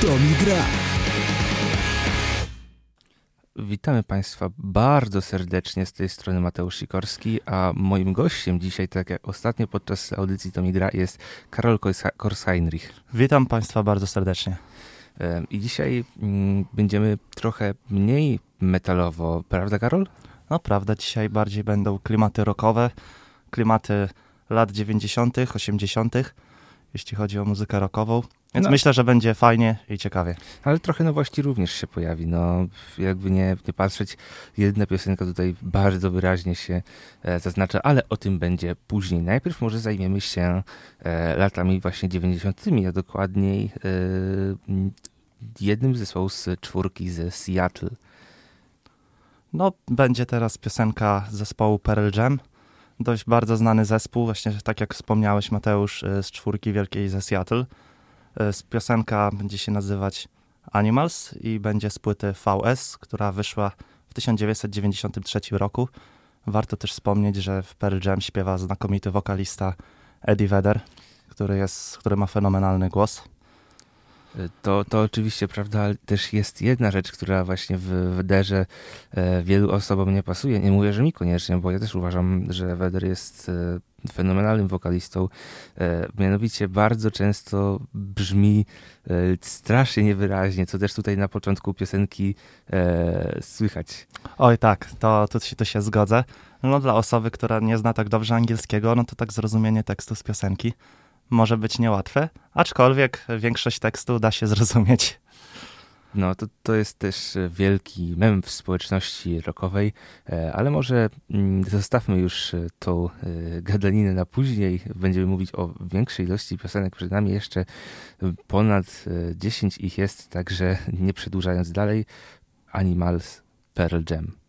To mi gra. Witamy Państwa bardzo serdecznie z tej strony Mateusz Sikorski, a moim gościem dzisiaj, tak jak ostatnio podczas audycji To mi gra, jest Karol Korsheinrich. Witam Państwa bardzo serdecznie. I dzisiaj mm, będziemy trochę mniej metalowo, prawda Karol? No prawda, dzisiaj bardziej będą klimaty rockowe, klimaty lat 90., 80., jeśli chodzi o muzykę rockową. Więc no. myślę, że będzie fajnie i ciekawie. Ale trochę nowości również się pojawi. No, jakby nie, nie patrzeć, jedna piosenka tutaj bardzo wyraźnie się e, zaznacza, ale o tym będzie później. Najpierw może zajmiemy się e, latami właśnie 90., a dokładniej e, jednym z zespołów z czwórki ze Seattle. No, będzie teraz piosenka zespołu Pearl Jam. Dość bardzo znany zespół, właśnie tak jak wspomniałeś Mateusz, e, z czwórki wielkiej ze Seattle. E, piosenka będzie się nazywać Animals i będzie z płyty VS, która wyszła w 1993 roku. Warto też wspomnieć, że w Pearl Jam śpiewa znakomity wokalista Eddie Vedder, który, jest, który ma fenomenalny głos. To, to oczywiście prawda, ale też jest jedna rzecz, która właśnie w Wederze e, wielu osobom nie pasuje. Nie mówię, że mi koniecznie, bo ja też uważam, że Weder jest e, fenomenalnym wokalistą. E, mianowicie bardzo często brzmi strasznie niewyraźnie, co też tutaj na początku piosenki słychać. Oj tak, to, to, się, to się zgodzę. No dla osoby, która nie zna tak dobrze angielskiego, no to tak zrozumienie tekstu z piosenki może być niełatwe, aczkolwiek większość tekstu da się zrozumieć. No, to, to jest też wielki mem w społeczności rockowej, e, ale może mm, zostawmy już e, tą e, gadaninę na później. Będziemy mówić o większej ilości piosenek. Przed nami jeszcze ponad 10 ich jest, także nie przedłużając dalej, Animals Pearl Jam.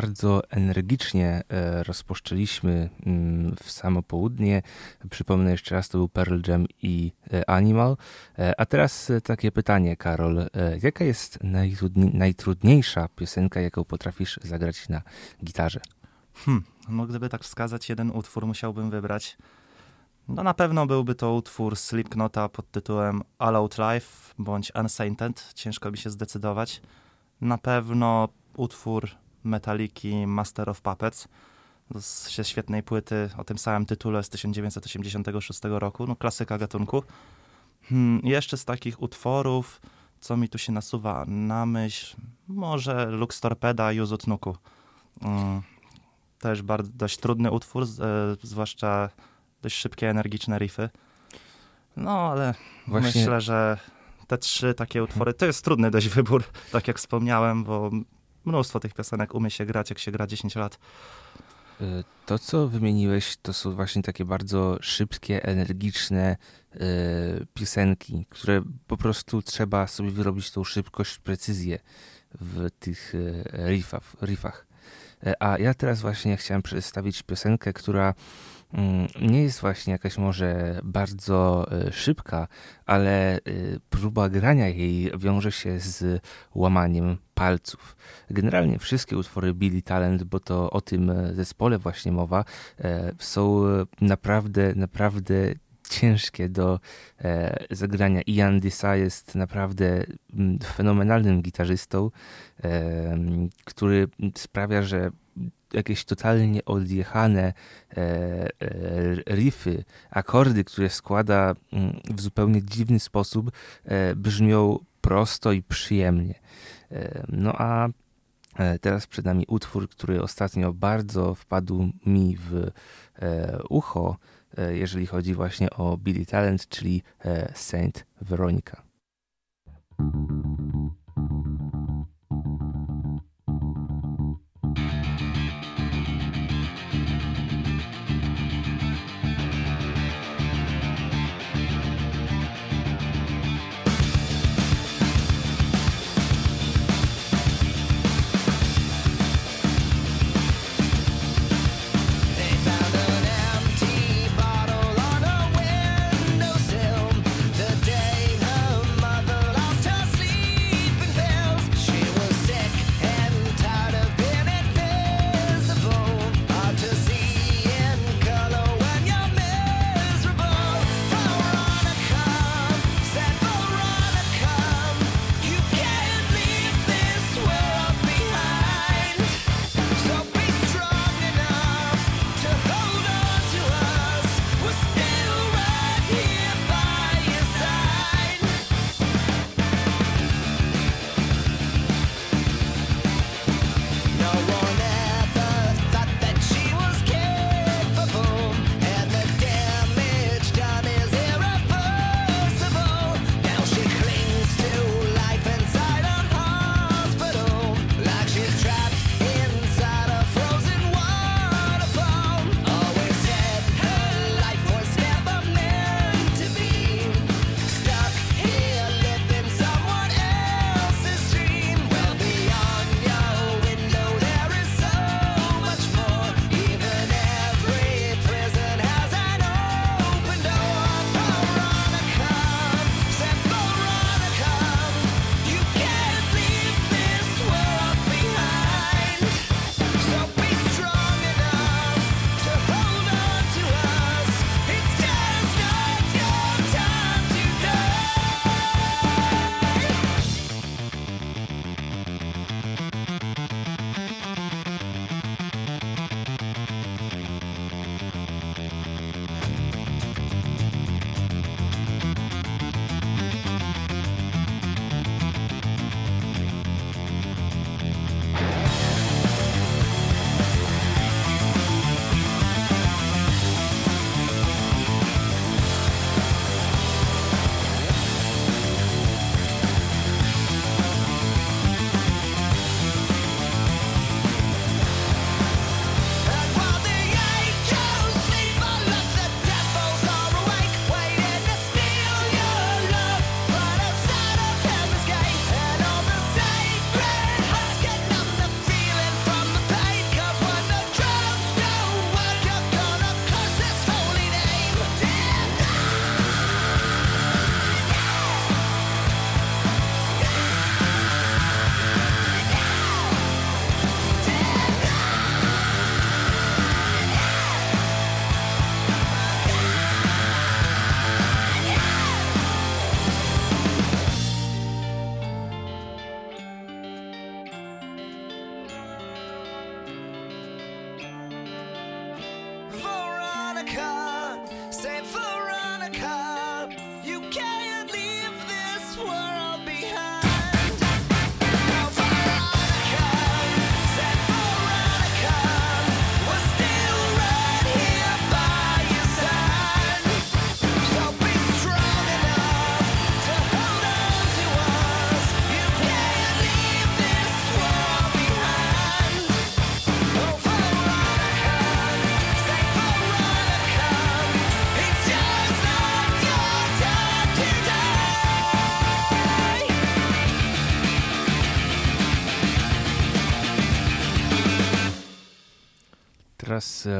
Bardzo energicznie e, rozpoczęliśmy mm, w samo południe. Przypomnę jeszcze raz, to był Pearl Jam i e, Animal. A teraz takie pytanie, Karol. Jaka jest najtrudniejsza piosenka, jaką potrafisz zagrać na gitarze? Hmm, no gdyby tak wskazać jeden utwór, musiałbym wybrać. No na pewno byłby to utwór Slipknota pod tytułem All Out Life bądź Unsainted. Ciężko mi się zdecydować. Na pewno utwór Metaliki Master of Puppets ze świetnej płyty o tym samym tytule z 1986 roku, no klasyka gatunku. Hmm, jeszcze z takich utworów, co mi tu się nasuwa na myśl, może Lux Torpeda Juzut Nuku. Hmm, też bardzo, dość trudny utwór, e, zwłaszcza dość szybkie, energiczne riffy. No, ale Właśnie... myślę, że te trzy takie utwory, to jest trudny dość wybór, tak jak wspomniałem, bo mnóstwo tych piosenek umie się grać, jak się gra 10 lat. Y, to, co wymieniłeś, to są właśnie takie bardzo szybkie, energiczne y, piosenki, które po prostu trzeba sobie wyrobić tą szybkość, precyzję w tych y, riffach. riffach. A ja teraz właśnie chciałem przedstawić piosenkę, która nie jest właśnie jakaś może bardzo e, szybka, ale e, próba grania jej wiąże się z łamaniem palców. Generalnie wszystkie utwory Billy Talent, bo to o tym e, zespole właśnie mowa, są naprawdę, naprawdę ciężkie do zagrania. Ian Disa jest naprawdę mm, fenomenalnym gitarzystą, który sprawia, że jakieś totalnie odjechane e, e, riffy, akordy, które składa mm, w zupełnie dziwny sposób, e, brzmią prosto i przyjemnie. No a teraz przed nami utwór, który ostatnio bardzo wpadł mi w ucho, jeżeli chodzi właśnie o Billy Talent, czyli Saint Veronica.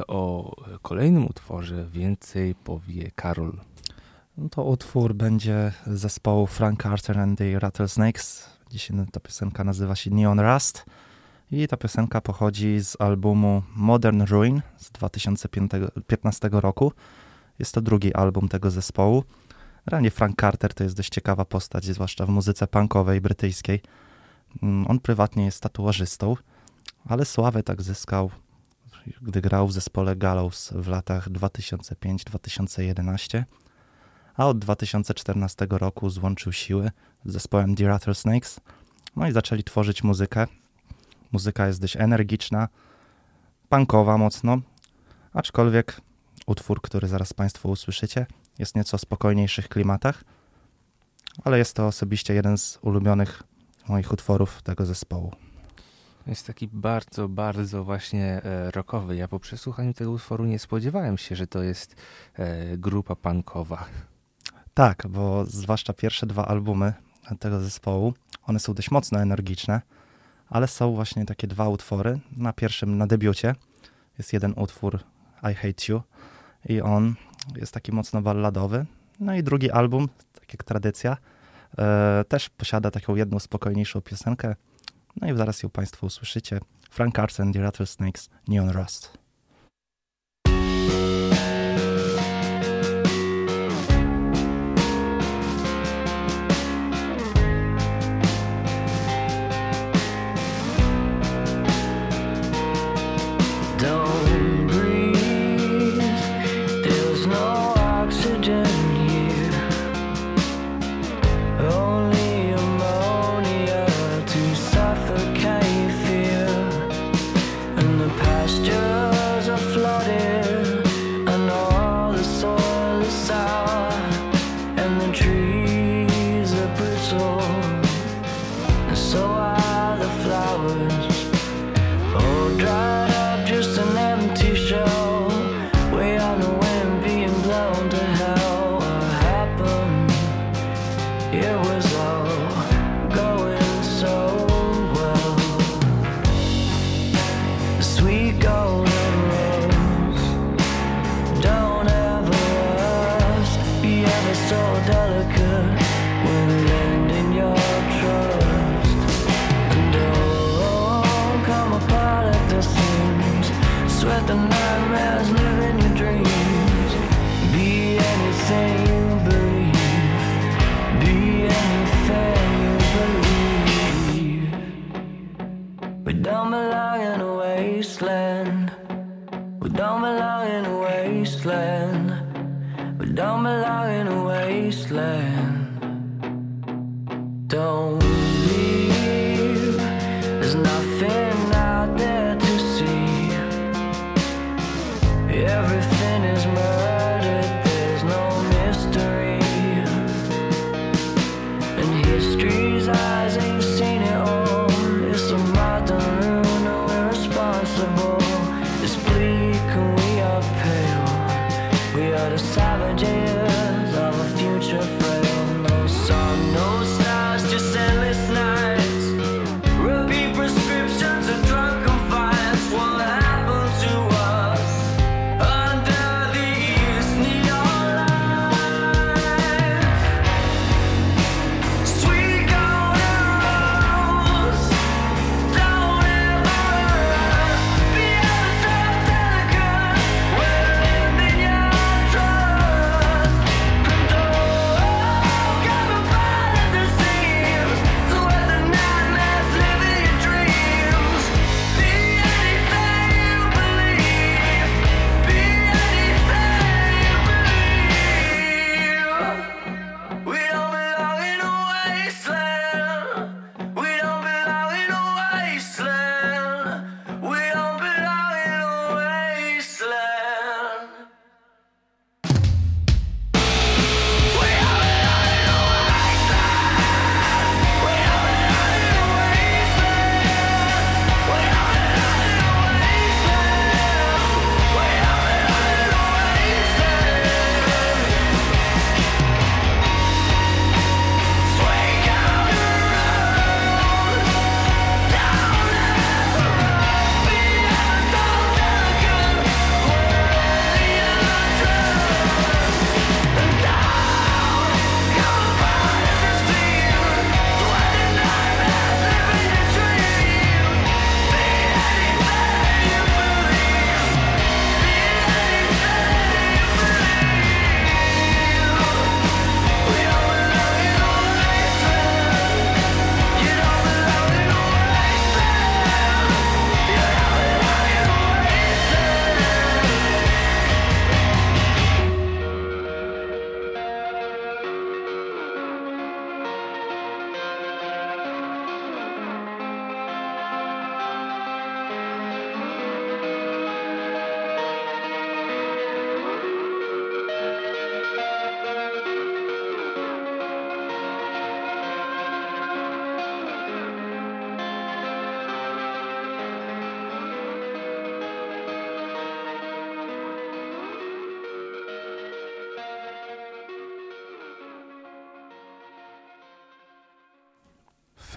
O kolejnym utworze więcej powie Karol. No to utwór będzie zespołu Frank Carter and the Rattlesnakes. Dzisiaj ta piosenka nazywa się Neon Rust i ta piosenka pochodzi z albumu Modern Ruin z 2015 roku. Jest to drugi album tego zespołu. Realnie Frank Carter to jest dość ciekawa postać, zwłaszcza w muzyce punkowej brytyjskiej. Mm, on prywatnie jest tatuażystą, ale sławę tak zyskał, gdy grał w zespole Gallows w latach 2005-2011, a od 2014 roku złączył siły z zespołem The Rattlesnakes, no i zaczęli tworzyć muzykę. Muzyka jest dość energiczna, punkowa mocno, aczkolwiek utwór, który zaraz Państwo usłyszycie, jest nieco spokojniejszych klimatach, ale jest to osobiście jeden z ulubionych moich utworów tego zespołu. Jest taki bardzo, bardzo właśnie e, rockowy. Ja po przesłuchaniu tego utworu nie spodziewałem się, że to jest e, grupa punkowa. Tak, bo zwłaszcza pierwsze dwa albumy tego zespołu, one są dość mocno energiczne, ale są właśnie takie dwa utwory. Na pierwszym, na debiucie, jest jeden utwór I Hate You i on jest taki mocno balladowy. No i drugi album, tak jak tradycja, e, też posiada taką jedną spokojniejszą piosenkę. No i zaraz ją Państwo usłyszycie. Frank Carson, The Rattlesnakes, Neon Rust. savages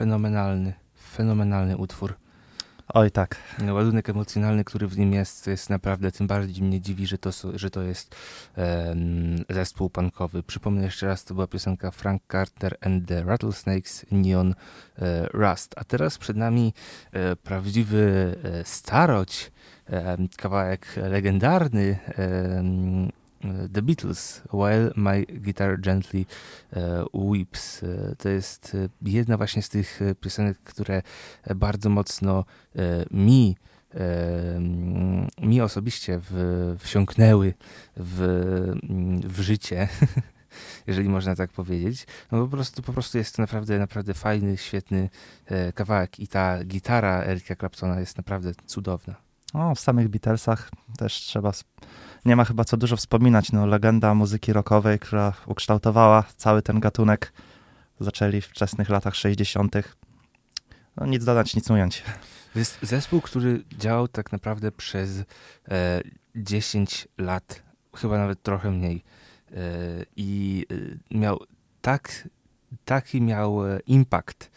fenomenalny, fenomenalny utwór. Oj tak. Ładunek emocjonalny, który w nim jest, jest naprawdę, tym bardziej mnie dziwi, że to, że to jest um, zespół punkowy. Przypomnę jeszcze raz, to była piosenka Frank Carter and the Rattlesnakes Neon e, Rust. A teraz przed nami e, prawdziwy e, staroć, kawałek legendarny The Beatles, While My Guitar Gently e, Weeps. E, to jest e, jedna właśnie z tych piosenek, które bardzo mocno mi mi osobiście w, wsiąknęły w, w życie, jeżeli można tak powiedzieć. No po prostu, po prostu jest to naprawdę, naprawdę fajny, świetny kawałek i ta gitara Erika Claptona jest naprawdę cudowna. O, w samych Beatlesach też trzeba nie ma chyba co dużo wspominać. No, legenda muzyki rockowej, która ukształtowała cały ten gatunek. Zaczęli w wczesnych latach 60. No, nic dodać, nic ująć. To jest zespół, który działał tak naprawdę przez e, 10 lat, chyba nawet trochę mniej. E, I e, miał tak, taki miał e, impact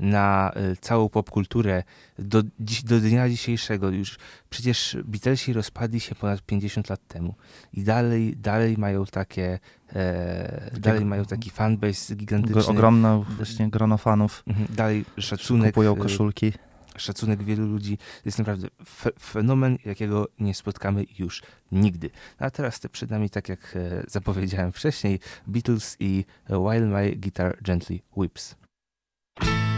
na e, całą popkulturę do, do dnia dzisiejszego. Już przecież Beatlesi rozpadli się ponad 50 lat temu i dalej, dalej mają takie, e, dalej mają taki fanbase gigantyczny. Ogromne właśnie grono fanów. Mhm, dalej szacunek. Kupują e, koszulki. Szacunek wielu ludzi. To jest naprawdę fe fenomen, jakiego nie spotkamy już nigdy. No a teraz te przed nami, tak jak zapowiedziałem wcześniej, Beatles i While My Guitar Gently Whips. I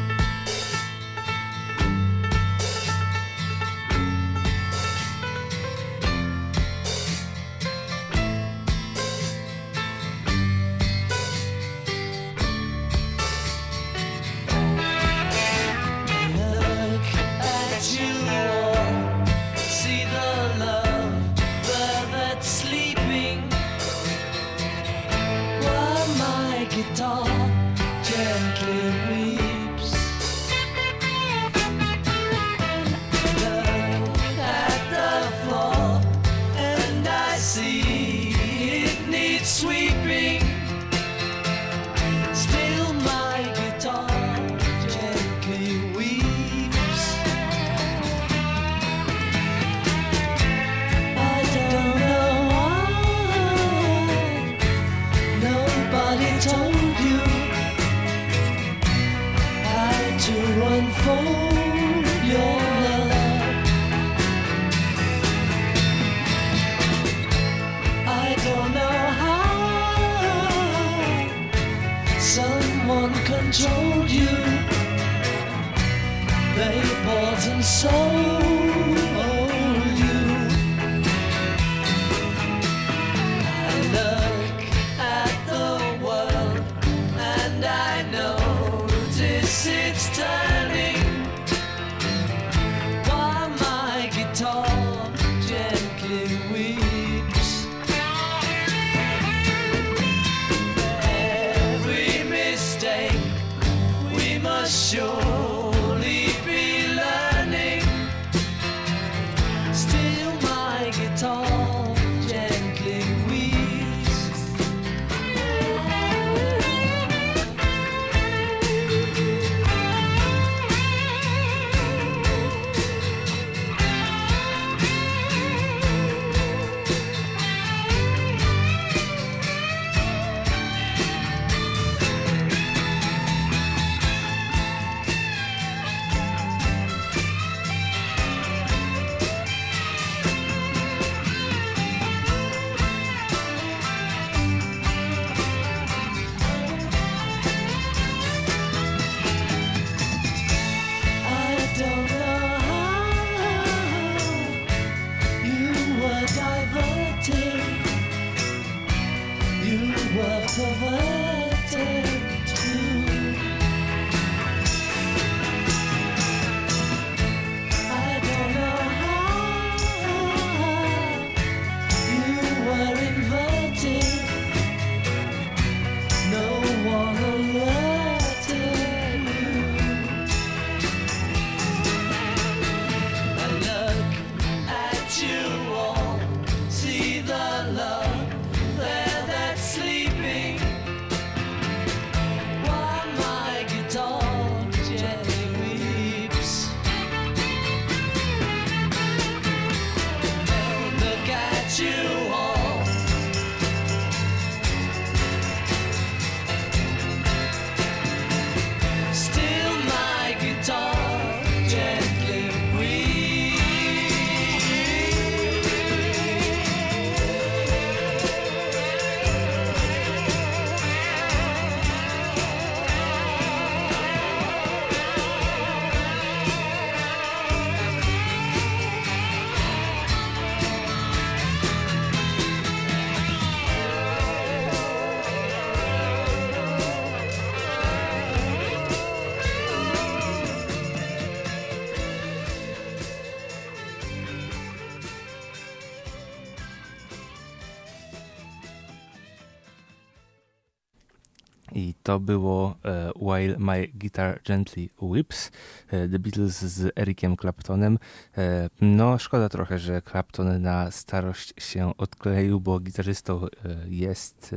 to było e, While My Guitar Gently Whips, e, The Beatles z Ericiem Claptonem. E, no, szkoda trochę, że Clapton na starość się odkleił, bo gitarzystą jest,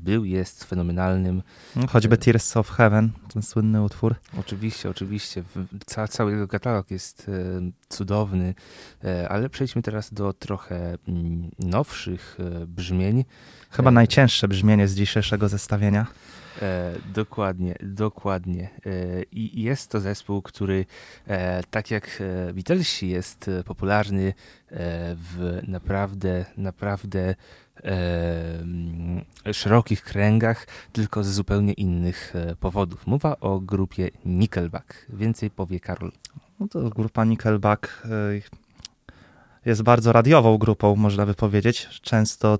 był, jest fenomenalnym. No, choćby Tears of Heaven, ten słynny utwór. Oczywiście, oczywiście. Ca cały jego katalog jest cudowny, ale przejdźmy teraz do trochę mm, nowszych brzmień. Chyba najcięższe brzmienie z dzisiejszego zestawienia. E, dokładnie, dokładnie. E, I jest to zespół, który e, tak jak e, Beatlesi jest e, popularny e, w naprawdę, naprawdę mm, szerokich kręgach, tylko z zupełnie innych powodów. Mowa o grupie Nickelback. Więcej powie Karol. No to grupa Nickelback jest bardzo radiową grupą, można by powiedzieć. Często,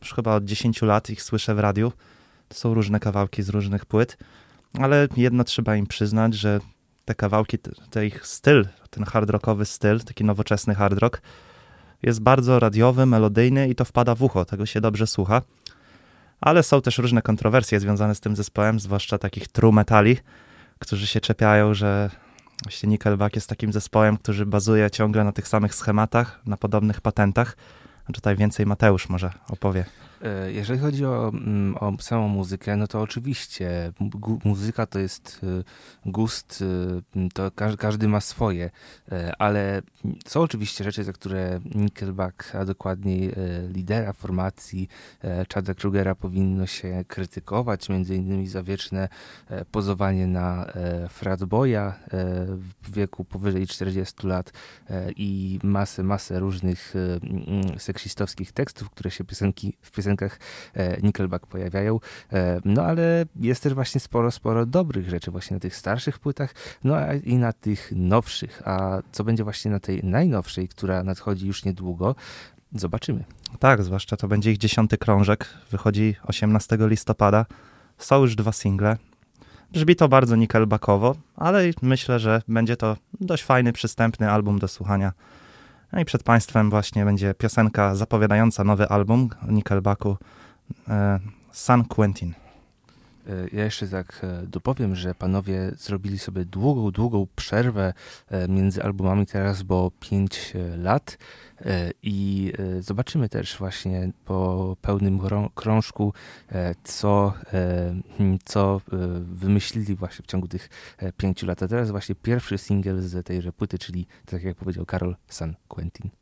już chyba od 10 lat ich słyszę w radiu. Są różne kawałki z różnych płyt, ale jedno trzeba im przyznać, że te kawałki, ten ich styl, ten hard rockowy styl, taki nowoczesny hard rock, jest bardzo radiowy, melodyjny i to wpada w ucho, tego się dobrze słucha. Ale są też różne kontrowersje związane z tym zespołem, zwłaszcza takich true metali, którzy się czepiają, że właśnie Nickelback jest takim zespołem, który bazuje ciągle na tych samych schematach, na podobnych patentach. A tutaj więcej Mateusz może opowie. E, jeżeli chodzi o, mm, o samą muzykę, no to oczywiście muzyka to jest e, gust, e, to każdy, każdy ma swoje, ale są oczywiście rzeczy, za które Nickelback, a dokładniej lidera formacji Chada Krugera powinno się krytykować, między innymi za wieczne pozowanie na fratboya w wieku powyżej 40 lat i masę, masę różnych seksistowskich tekstów, które się piosenki w piosenkach piosenkach e, Nickelback pojawiają. E, no ale jest też właśnie sporo, sporo dobrych rzeczy właśnie na tych starszych płytach, no i na tych nowszych. A co będzie właśnie na tej najnowszej, która nadchodzi już niedługo, zobaczymy. Tak, zwłaszcza to będzie ich dziesiąty krążek. Wychodzi 18 listopada. Są już dwa single. Brzmi to bardzo Nickelbackowo, ale myślę, że będzie to dość fajny, przystępny album do słuchania no i przed Państwem właśnie będzie piosenka zapowiadająca nowy album Nickelbacku e, San Quentin. E, ja jeszcze tak e, dopowiem, że panowie zrobili sobie długą, długą przerwę między albumami teraz, bo 5 lat I e, zobaczymy też właśnie po pełnym krążku, e, co, hmm, co wymyślili właśnie w ciągu tych pięciu lat. A teraz właśnie pierwszy singiel z tejże płyty, czyli tak jak powiedział Karol, San Quentin.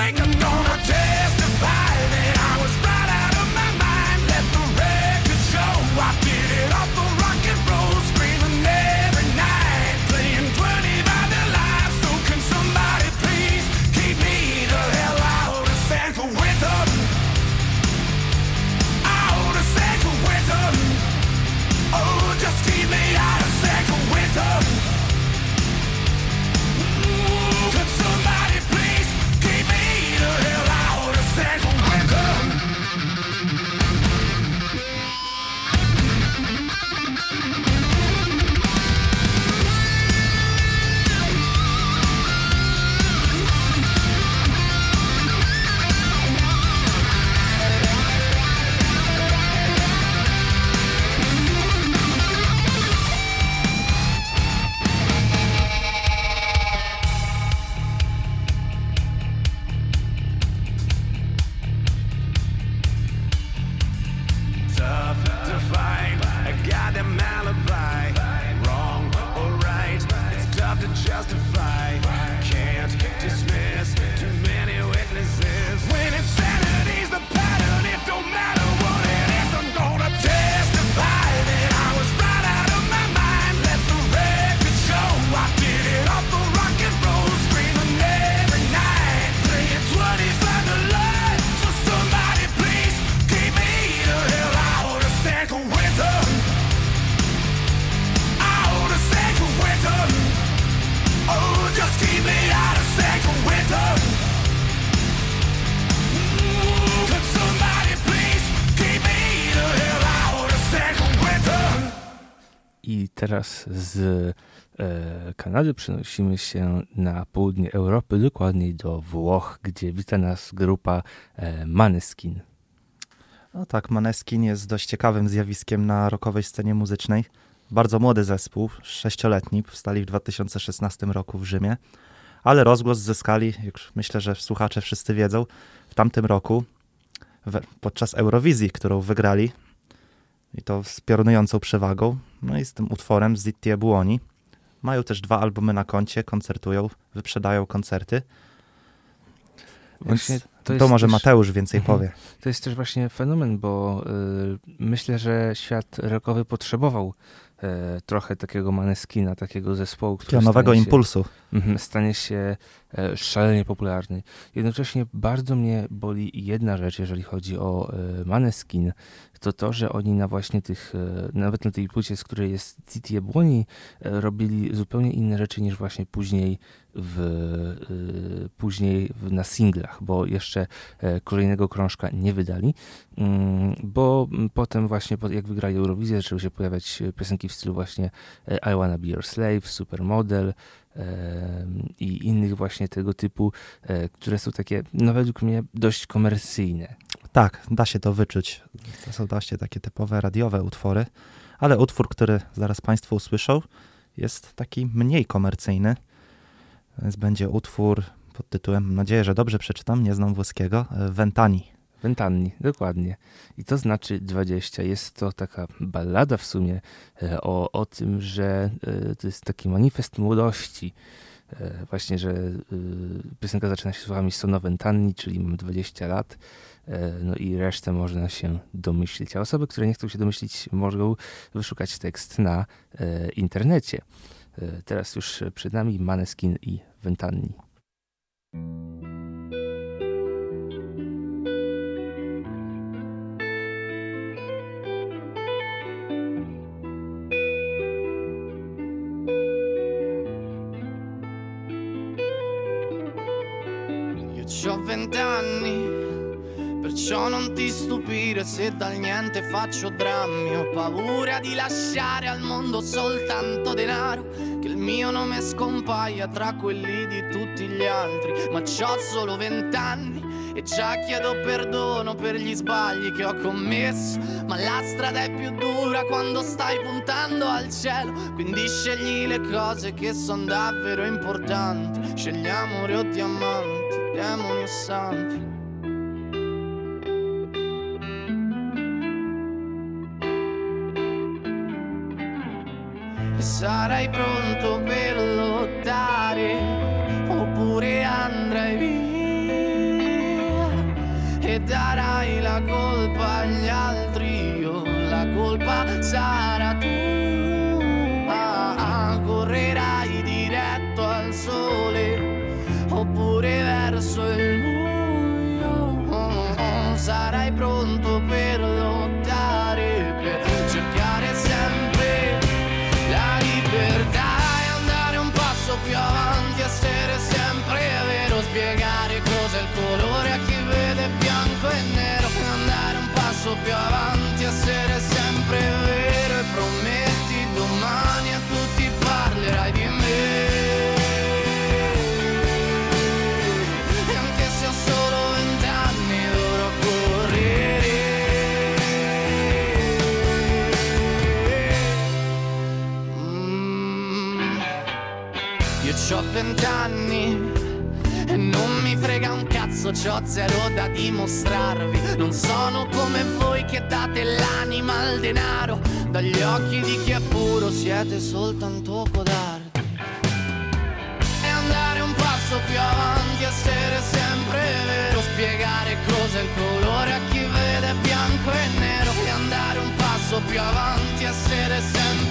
like a teraz z e, Kanady przenosimy się na południe Europy, dokładniej do Włoch, gdzie wita nas grupa e, Maneskin. No tak, Maneskin jest dość ciekawym zjawiskiem na rockowej scenie muzycznej. Bardzo młody zespół, sześcioletni, powstali w 2016 roku w Rzymie, ale rozgłos zyskali, jak myślę, że słuchacze wszyscy wiedzą, w tamtym roku podczas Eurowizji, którą wygrali i to z piorunującą przewagą. No i z tym utworem Zitti e Buoni. Mają też dwa albumy na koncie, koncertują, wyprzedają koncerty. Właśnie to, to może też, Mateusz więcej mhm. powie. To jest też właśnie fenomen, bo y, myślę, że świat rockowy potrzebował e, trochę takiego maneskina, takiego zespołu, który nowego się, impulsu. Mhm, stanie się e, szalenie popularny. Jednocześnie bardzo mnie boli jedna rzecz, jeżeli chodzi o e, maneskin, to to, że oni na właśnie tych, e, nawet na tej płycie, z której jest City Ebłoni, e, robili zupełnie inne rzeczy niż właśnie później w, e, później na singlach, bo jeszcze kolejnego krążka nie wydali, mm, bo potem właśnie jak wygrali Eurowizję zaczęły się pojawiać piosenki w stylu właśnie I Wanna Be Your Slave, Supermodel, i innych właśnie tego typu, które są takie, no według mnie, dość komercyjne. Tak, da się to wyczuć. To są właśnie takie typowe radiowe utwory, ale utwór, który zaraz Państwo usłyszą, jest taki mniej komercyjny. Więc będzie utwór pod tytułem, mam nadzieję, że dobrze przeczytam, nie znam włoskiego, Ventani. Ventani, dokładnie. I to znaczy 20. Jest to taka ballada w sumie e, o, o tym, że e, to jest taki manifest młodości. E, właśnie, że piosenka zaczyna się słowami Sono Ventani, czyli mam 20 lat. No i resztę można się domyślić. A osoby, które nie chcą się domyślić, mogą wyszukać tekst na internecie. Teraz już przed nami Maneskin i Ventani. Perciò non ti stupire se dal niente faccio drammi. Ho paura di lasciare al mondo soltanto denaro, che il mio nome scompaia tra quelli di tutti gli altri. Ma c'ho solo vent'anni e già chiedo perdono per gli sbagli che ho commesso. Ma la strada è più dura quando stai puntando al cielo. Quindi scegli le cose che sono davvero importanti. Scegli amore o diamanti demoni o santi. Sarai pronto per C'ho vent'anni e non mi frega un cazzo, c'ho zero da dimostrarvi. Non sono come voi che date l'anima al denaro. Dagli occhi di chi è puro siete soltanto codardi. E andare un passo più avanti, essere sempre vero. Spiegare cos'è il colore a chi vede bianco e nero. E andare un passo più avanti, essere sempre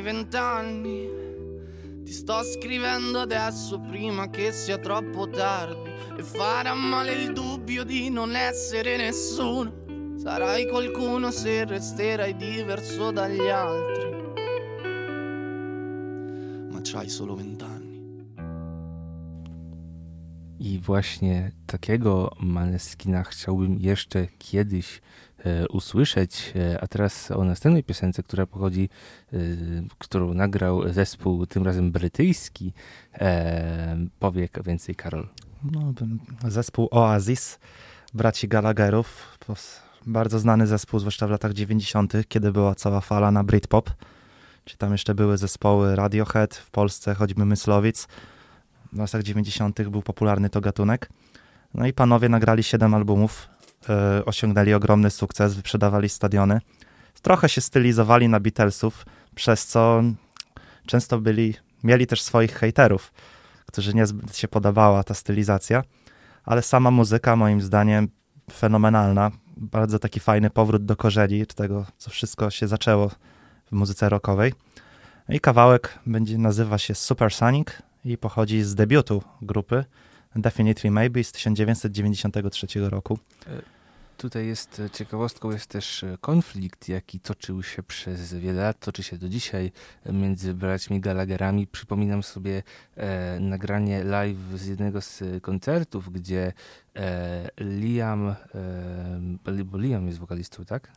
c'hai vent'anni ti sto scrivendo adesso prima che sia troppo tardi e farà male il dubbio di non essere nessuno. Sarai qualcuno se resterai diverso dagli altri. Ma c'hai solo vent'anni. I właśnie takiego Maneskina chciałbym jeszcze kiedyś usłyszeć, e, a teraz o następnej piosence, która pochodzi, e, którą nagrał zespół tym razem brytyjski, e, powie więcej Karol. No, zespół Oasis, braci Gallagherów, bardzo znany zespół, zwłaszcza w latach 90., kiedy była cała fala na Britpop. Czy tam jeszcze były zespoły Radiohead w Polsce, choćby Myslowic. W latach 90. był popularny to gatunek. No i panowie nagrali 7 albumów, osiągnęli ogromny sukces, wyprzedawali stadiony. Trochę się stylizowali na Beatlesów, przez co często byli, mieli też swoich hejterów którzy niezbyt się podobała ta stylizacja, ale sama muzyka moim zdaniem fenomenalna. Bardzo taki fajny powrót do korzeni, tego co wszystko się zaczęło w muzyce rockowej. I kawałek będzie nazywa się Supersonic i pochodzi z debiutu grupy Definitely Maybe z 1993 roku. E, Tutaj jest e, ciekawostką, jest też e, konflikt, jaki toczył się przez wiele lat, toczy się do dzisiaj między braćmi Gallagherami. Przypominam sobie e, nagranie live z jednego z koncertów, gdzie e, Liam, e, bo Liam jest wokalistą, tak?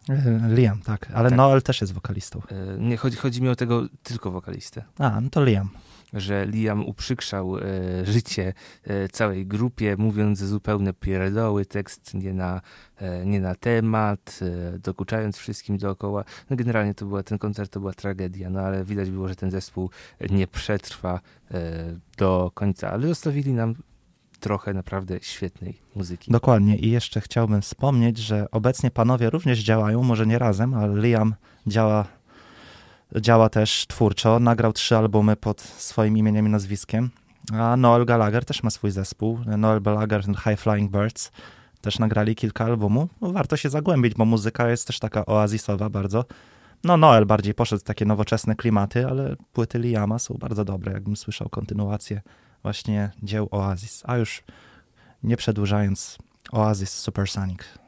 Liam, tak, ale tak. Noel też jest wokalistą. nie, chodzi, chodzi mi o tego tylko wokalistę. A, no to Liam że Liam uprzykrzał e, życie e, całej grupie, mówiąc zupełne pierdoły, tekst nie na, e, nie na temat, dokuczając wszystkim dookoła. No generalnie to była, ten koncert to była tragedia, no ale widać było, że ten zespół nie przetrwa do końca, ale zostawili nam trochę naprawdę świetnej muzyki. Dokładnie i jeszcze chciałbym wspomnieć, że obecnie panowie również działają, może nie razem, ale Liam działa działa też twórczo. Nagrał trzy albumy pod swoim imieniem i nazwiskiem. A Noel Gallagher też ma swój zespół. Noel Gallagher High Flying Birds też nagrali kilka albumów. No, warto się zagłębić, bo muzyka jest też taka oazisowa bardzo. No Noel bardziej poszedł w takie nowoczesne klimaty, ale płyty Liama są bardzo dobre. Jakbym słyszał kontynuację właśnie dzieł Oasis. A już nie przedłużając, Oasis Supersonic.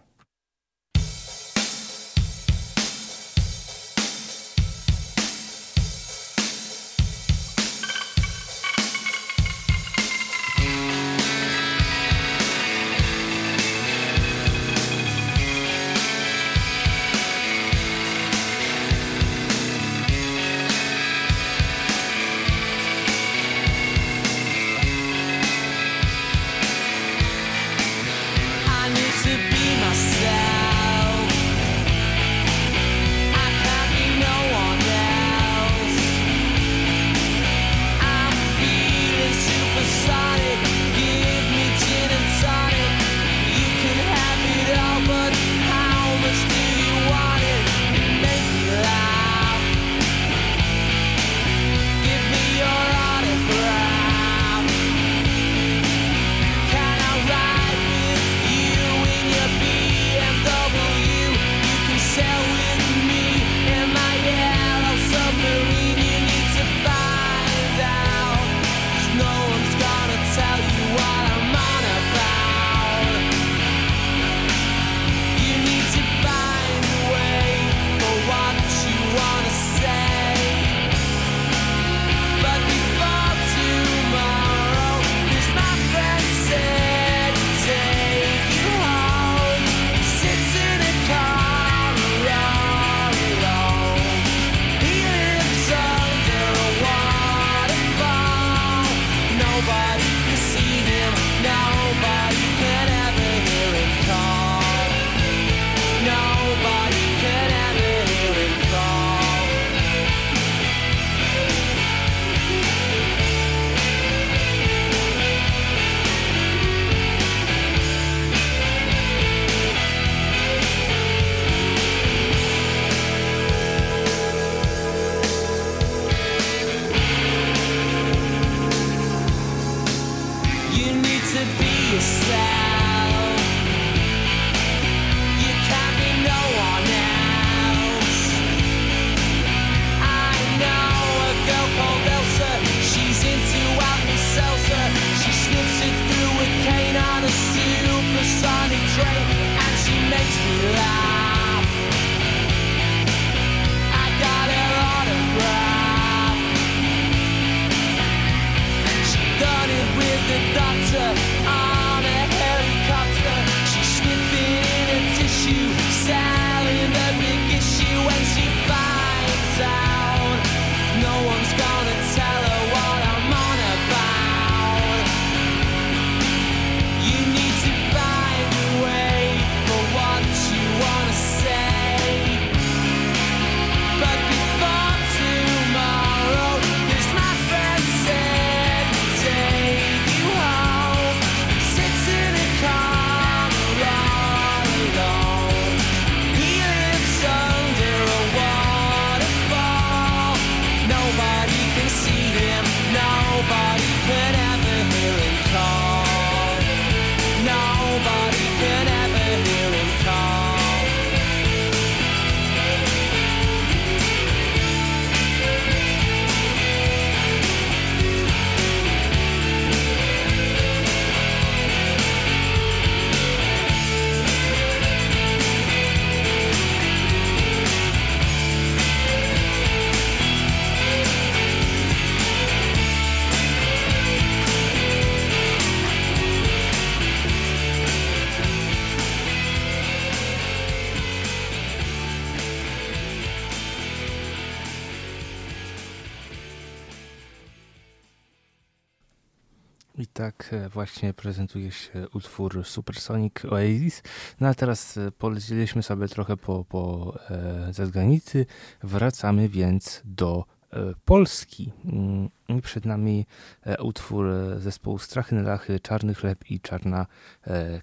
Właśnie prezentuje się utwór Supersonic Oasis. No a teraz e, polecieliśmy sobie trochę po, po e, zagranicy. Wracamy więc do e, Polski. Mm, przed nami e, utwór zespołu Strachy Lachy, Czarny Chleb i Czarna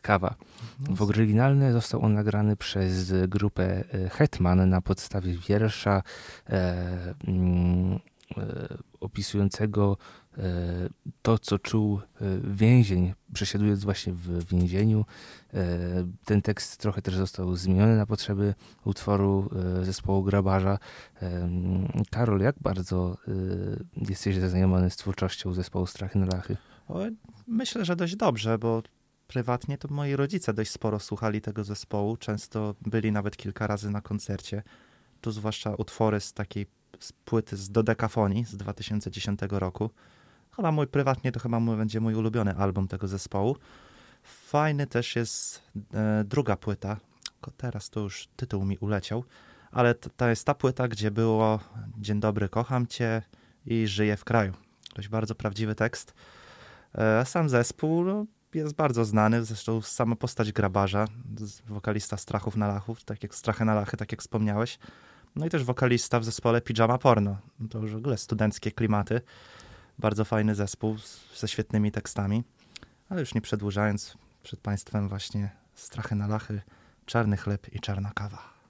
Kawa. W oryginalny został on nagrany przez grupę Hetman na podstawie wiersza mm, opisującego to, co czuł e, więzień, przesiadując właśnie w więzieniu. E, ten tekst trochę też został zmieniony na potrzeby utworu zespołu Grabarza. Karol, jak bardzo jesteś zaznajomiony z twórczością zespołu Strachy na Lachy? myślę, że dość dobrze, bo prywatnie to moi rodzice dość sporo słuchali tego zespołu. Często byli nawet kilka razy na koncercie. Tu zwłaszcza utwory z takiej z płyty z Dodekafonii z 2010 roku. Chyba mój prywatnie to chyba będzie mój ulubiony album tego zespołu. Fajny też jest e, druga płyta. Teraz to już tytuł mi uleciał, ale to, jest ta płyta, gdzie było Dzień dobry, kocham cię i żyję w kraju. Dość bardzo prawdziwy tekst. E, sam zespół no, jest bardzo znany, zresztą sama postać grabarza, wokalista Strachów na Lachów, tak jak Strachy na Lachy, tak jak wspomniałeś. No i też wokalista w zespole Pijama Porno. To już w ogóle studenckie klimaty. Bardzo fajny zespół ze świetnymi tekstami. Ale już nie przedłużając, przed Państwem właśnie strachy na lachy, czarny chleb i czarna kawa.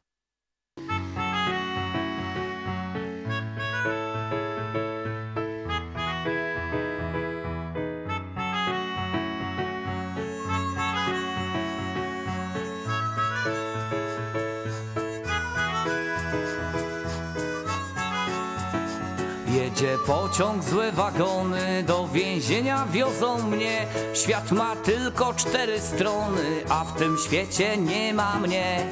Jedzie pociąg, złe wagony, do więzienia wiozą mnie. Świat ma tylko cztery strony, a w tym świecie nie ma mnie.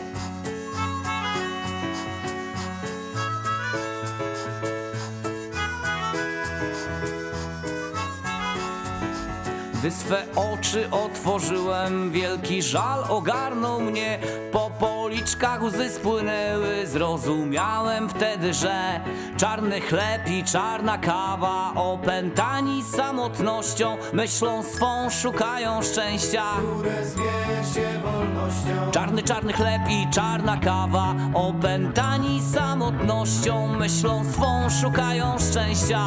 Gdy swe oczy otworzyłem, wielki żal ogarnął mnie. Po policzkach łzy spłynęły, zrozumiałem wtedy, że czarny chleb i czarna kawa, opętani samotnością, myślą swą szukają szczęścia. Czarny, czarny chleb i czarna kawa, opętani samotnością, myślą swą szukają szczęścia.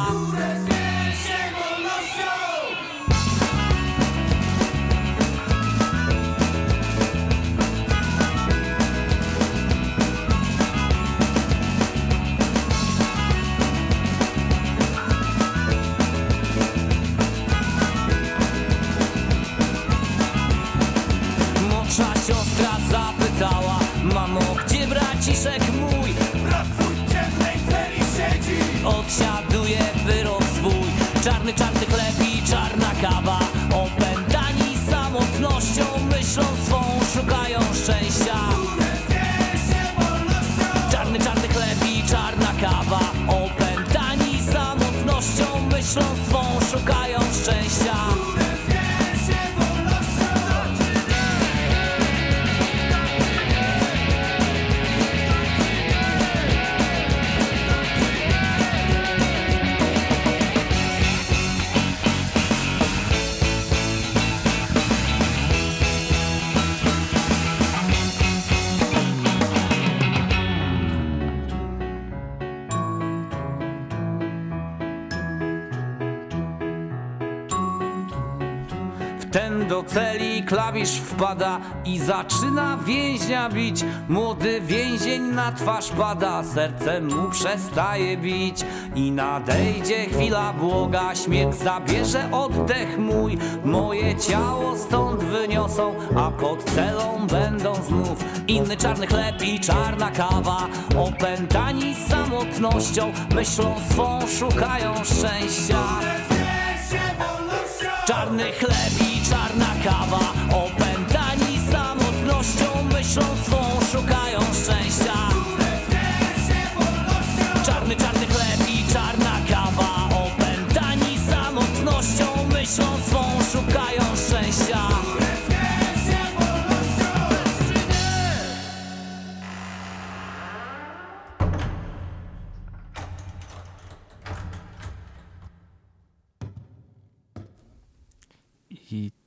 Klawisz wpada i zaczyna więźnia bić. Młody więzień na twarz pada, serce mu przestaje bić. I nadejdzie chwila błoga, śmierć zabierze oddech mój. Moje ciało stąd wyniosą, a pod celą będą znów inny czarny chleb i czarna kawa. Opętani samotnością, myślą swą szukają szczęścia. Czarny chleb i czarna kawa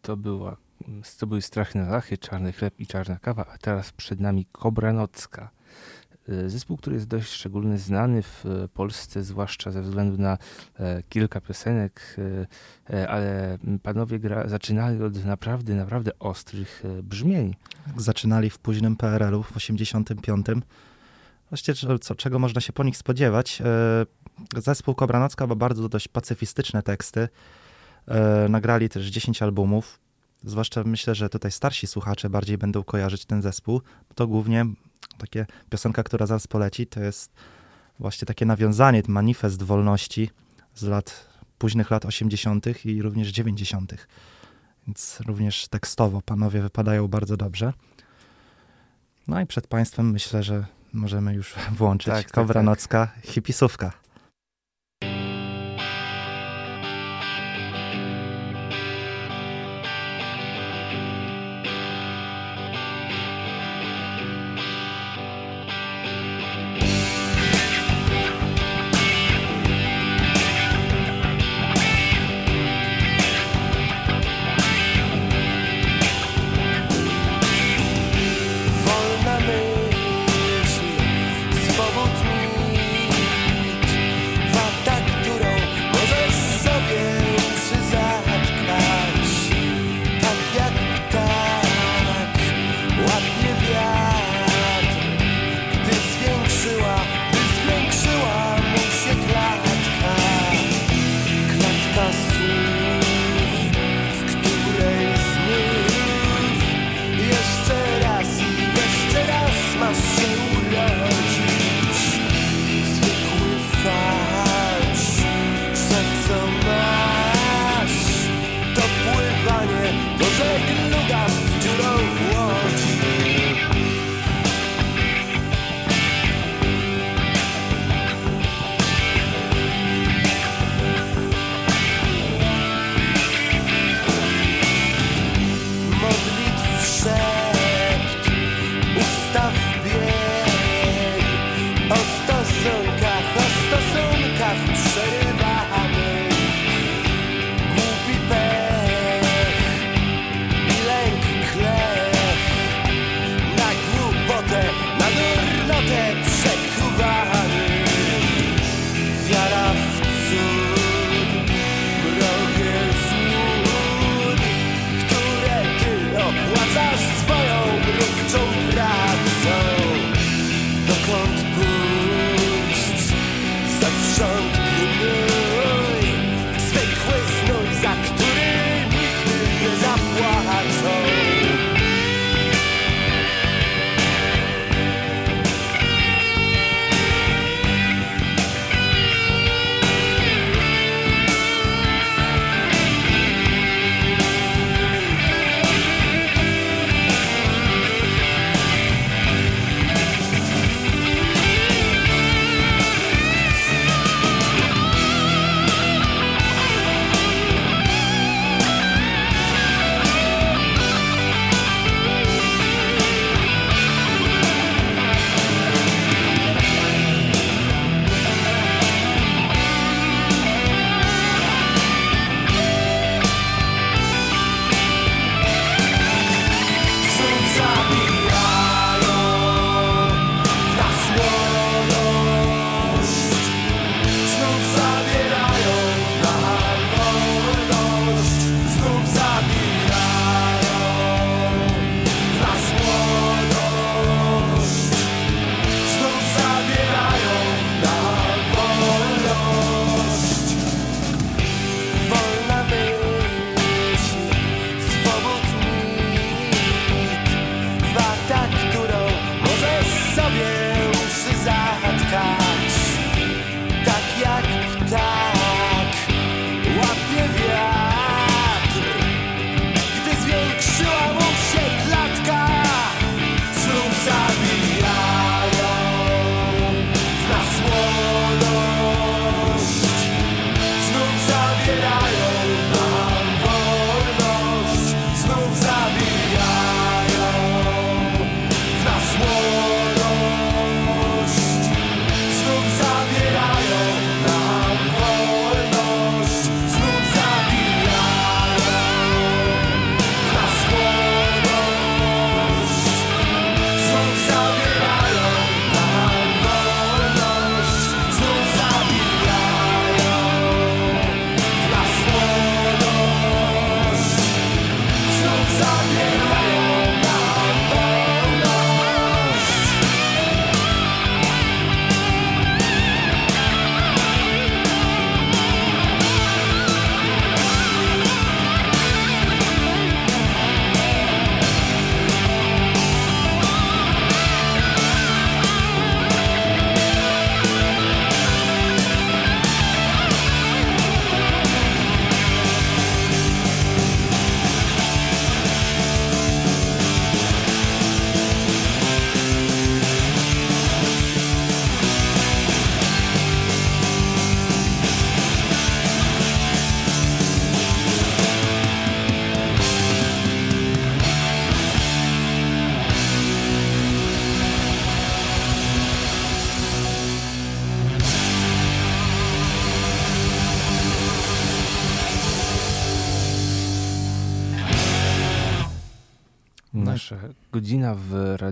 to, była, to były strachne lachy, czarny chleb i czarna kawa, a teraz przed nami Kobra Nocka. E, zespół, który jest dość szczególny, znany w Polsce, zwłaszcza ze względu na e, kilka piosenek, e, ale panowie gra, zaczynali od naprawdę, naprawdę ostrych brzmień. Zaczynali w późnym PRL-u w 85. Właściwie co, czego można się po nich spodziewać? Zespół Kobra Nocka ma bardzo dość pacyfistyczne teksty. Nagrali też 10 albumów. Zwłaszcza myślę, że tutaj starsi słuchacze bardziej będą kojarzyć ten zespół. To głównie takie piosenka, która zaraz poleci, to jest właśnie takie nawiązanie, manifest wolności z lat, późnych lat 80. i również 90. Więc również tekstowo panowie wypadają bardzo dobrze. No i przed państwem myślę, że możemy już włączyć tak, Kobra tak, tak. Nocka, hipisówka. foi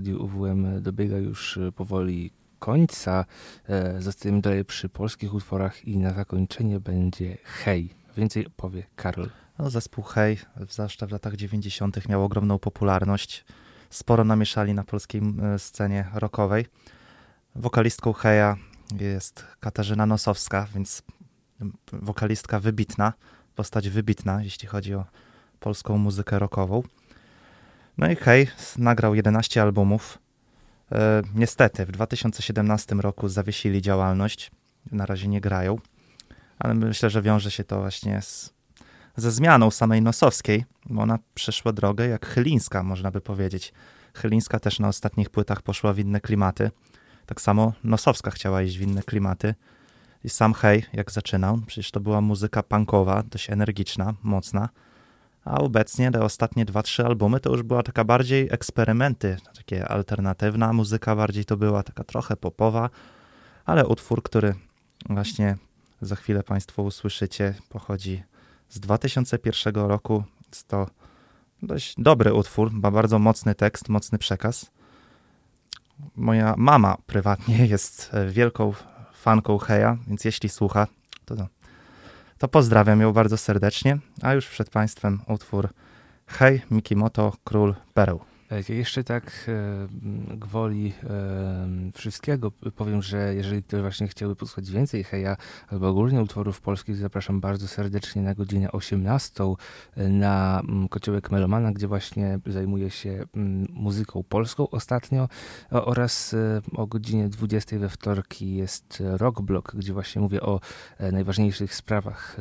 Radiu UWM dobiega już powoli końca. E, zostajemy dalej przy polskich utworach i na zakończenie będzie Hej. Więcej opowie Karol. No, zespół Hej, zwłaszcza w latach 90. miał ogromną popularność. Sporo namieszali na polskiej e, scenie rockowej. Wokalistką Heja jest Katarzyna Nosowska, więc wokalistka wybitna, postać wybitna, jeśli chodzi o polską muzykę rockową. No i Hej nagrał 11 albumów. E, niestety w 2017 roku zawiesili działalność. Na razie nie grają, ale myślę, że wiąże się to właśnie z, ze zmianą samej Nosowskiej, bo ona przeszła drogę jak Chylińska, można by powiedzieć. Chylińska też na ostatnich płytach poszła w inne klimaty. Tak samo Nosowska chciała iść w inne klimaty. I sam Hej, jak zaczynał, przecież to była muzyka punkowa, dość energiczna, mocna. A obecnie te ostatnie dwa, trzy albumy to już była taka bardziej eksperymenty, takie alternatywna muzyka, bardziej to była taka trochę popowa, ale utwór, który właśnie za chwilę Państwo usłyszycie, pochodzi z 2001 roku. Jest to dość dobry utwór, ma bardzo mocny tekst, mocny przekaz. Moja mama prywatnie jest wielką fanką Heja, więc jeśli słucha, to, to pozdrawiam ją bardzo serdecznie. A już przed Państwem utwór Hej, Mikimoto, Król Pereł. Jeszcze tak e, gwoli e, wszystkiego powiem, że jeżeli ktoś właśnie chciałby posłuchać więcej Heja albo ogólnie utworów polskich, zapraszam bardzo serdecznie na godzinę 18 na mm, Kociołek Melomana, gdzie właśnie zajmuję się mm, muzyką polską ostatnio oraz e, o godzinie 20 we wtorki jest Rock Block, gdzie właśnie mówię o najważniejszych sprawach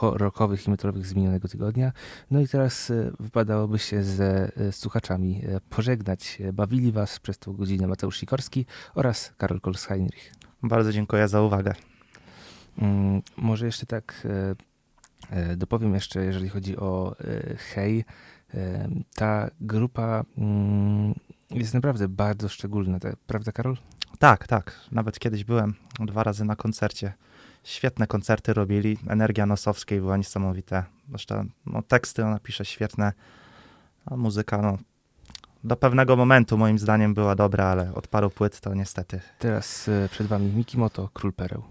rockowych i metalowych z minionego tygodnia. No i teraz wypadałoby się ze słuchaczami pożegnać. Bawili Was przez tą godzinę Mateusz Sikorski oraz Karol Kolsheinrich. Bardzo dziękuję za uwagę. Mm, może jeszcze tak e, e, dopowiem jeszcze, jeżeli chodzi o e, Hej. Ta grupa mm, jest naprawdę bardzo szczególna, prawda Karol? Tak, tak. Nawet kiedyś byłem dwa razy na koncercie. Świetne koncerty robili. Energia Nosowskiej była niesamowita. Zresztą no, teksty ona pisze świetne, a muzyka no, do pewnego momentu moim zdaniem była dobra, ale od paru płyt to niestety. Teraz e, przed wami Mikimoto, Król Pereł.